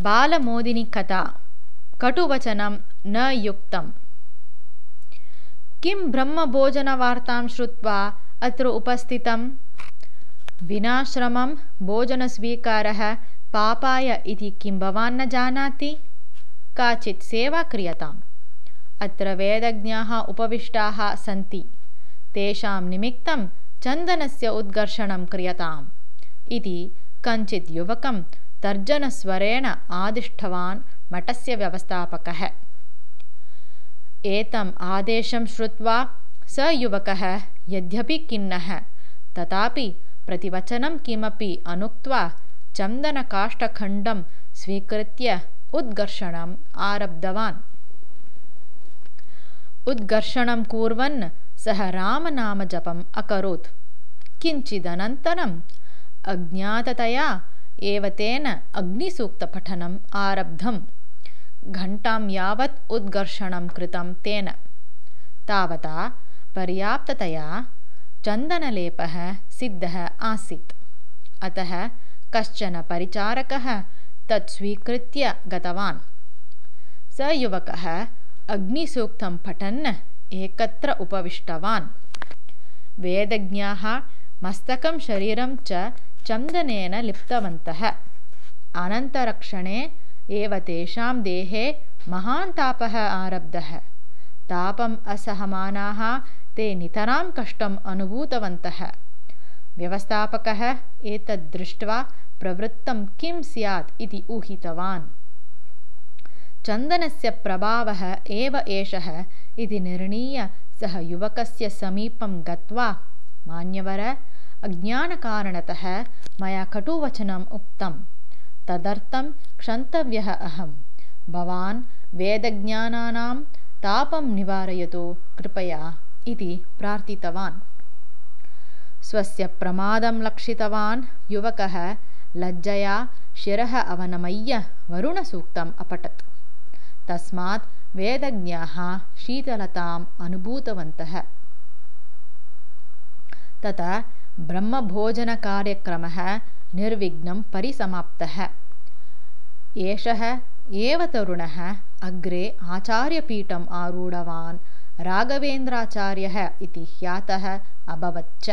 बालमोदिनीकथा कटुवचनं न युक्तम्। किं ब्रह्मभोजनवार्तां श्रुत्वा अत्र उपस्थितं? विनाश्रमं भोजनस्वीकारः पापाय इति किं भवान् न जानाति? काचित् सेवा क्रियताम्। अत्र वेदज्ञाः उपविष्टाः सन्ति। तेषां निमित्तं चन्दनस्य उद्घर्षणं क्रियताम्। इति कञ्चित् युवकं तर्जनस्वरेण आदिष्टवान् मठस्य व्यवस्थापकः। एतम् आदेशं श्रुत्वा स युवकः यद्यपि खिन्नः तथापि प्रतिवचनं किमपि अनुक्त्वा चन्दनकाष्ठखण्डं स्वीकृत्य उद्घर्षणम् आरब्धवान्। उद्घर्षणं कुर्वन् सः रामनामजपम् अकरोत्। किञ्चिदनन्तरम् अज्ञाततया एव तेन अग्निसूक्तपठनम् आरब्धम्। घण्टां यावत् उद्घर्षणं कृतं तेन। तावता पर्याप्ततया चन्दनलेपः सिद्धः आसीत्। अतः कश्चन परिचारकः तत् स्वीकृत्य गतवान्। स युवकः अग्निसूक्तं पठन् एकत्र उपविष्टवान्। वेदज्ञाः मस्तकं शरीरं च चन्दनेन लिप्तवन्तः। अनन्तरक्षणे एव तेषां देहे महान् तापः आरब्धः। तापम् असहमानाः ते नितरां कष्टम् अनुभूतवन्तः। व्यवस्थापकः एतद् दृष्ट्वा प्रवृत्तं किं स्यात् इति ऊहितवान्। चन्दनस्य प्रभावः एव एषः इति निर्णीय सः युवकस्य समीपं गत्वा मान्यवर अज्ञानकारणतः मया कटुवचनम् उक्तं तदर्थं क्षन्तव्यः अहं भवान् वेदज्ञानानां तापं निवारयतु कृपया इति प्रार्थितवान्। स्वस्य प्रमादं लक्षितवान् युवकः लज्जया शिरः अवनमय्य वरुणसूक्तम् अपठत्। तस्मात् वेदज्ञाः शीतलताम् अनुभूतवन्तः। तथा ब्रह्मभोजनकार्यक्रमः निर्विघ्नं परिसमाप्तः। एषः एव तरुणः अग्रे आचार्यपीठम् आरूढवान्। राघवेन्द्राचार्यः इति ख्यातः अभवच्च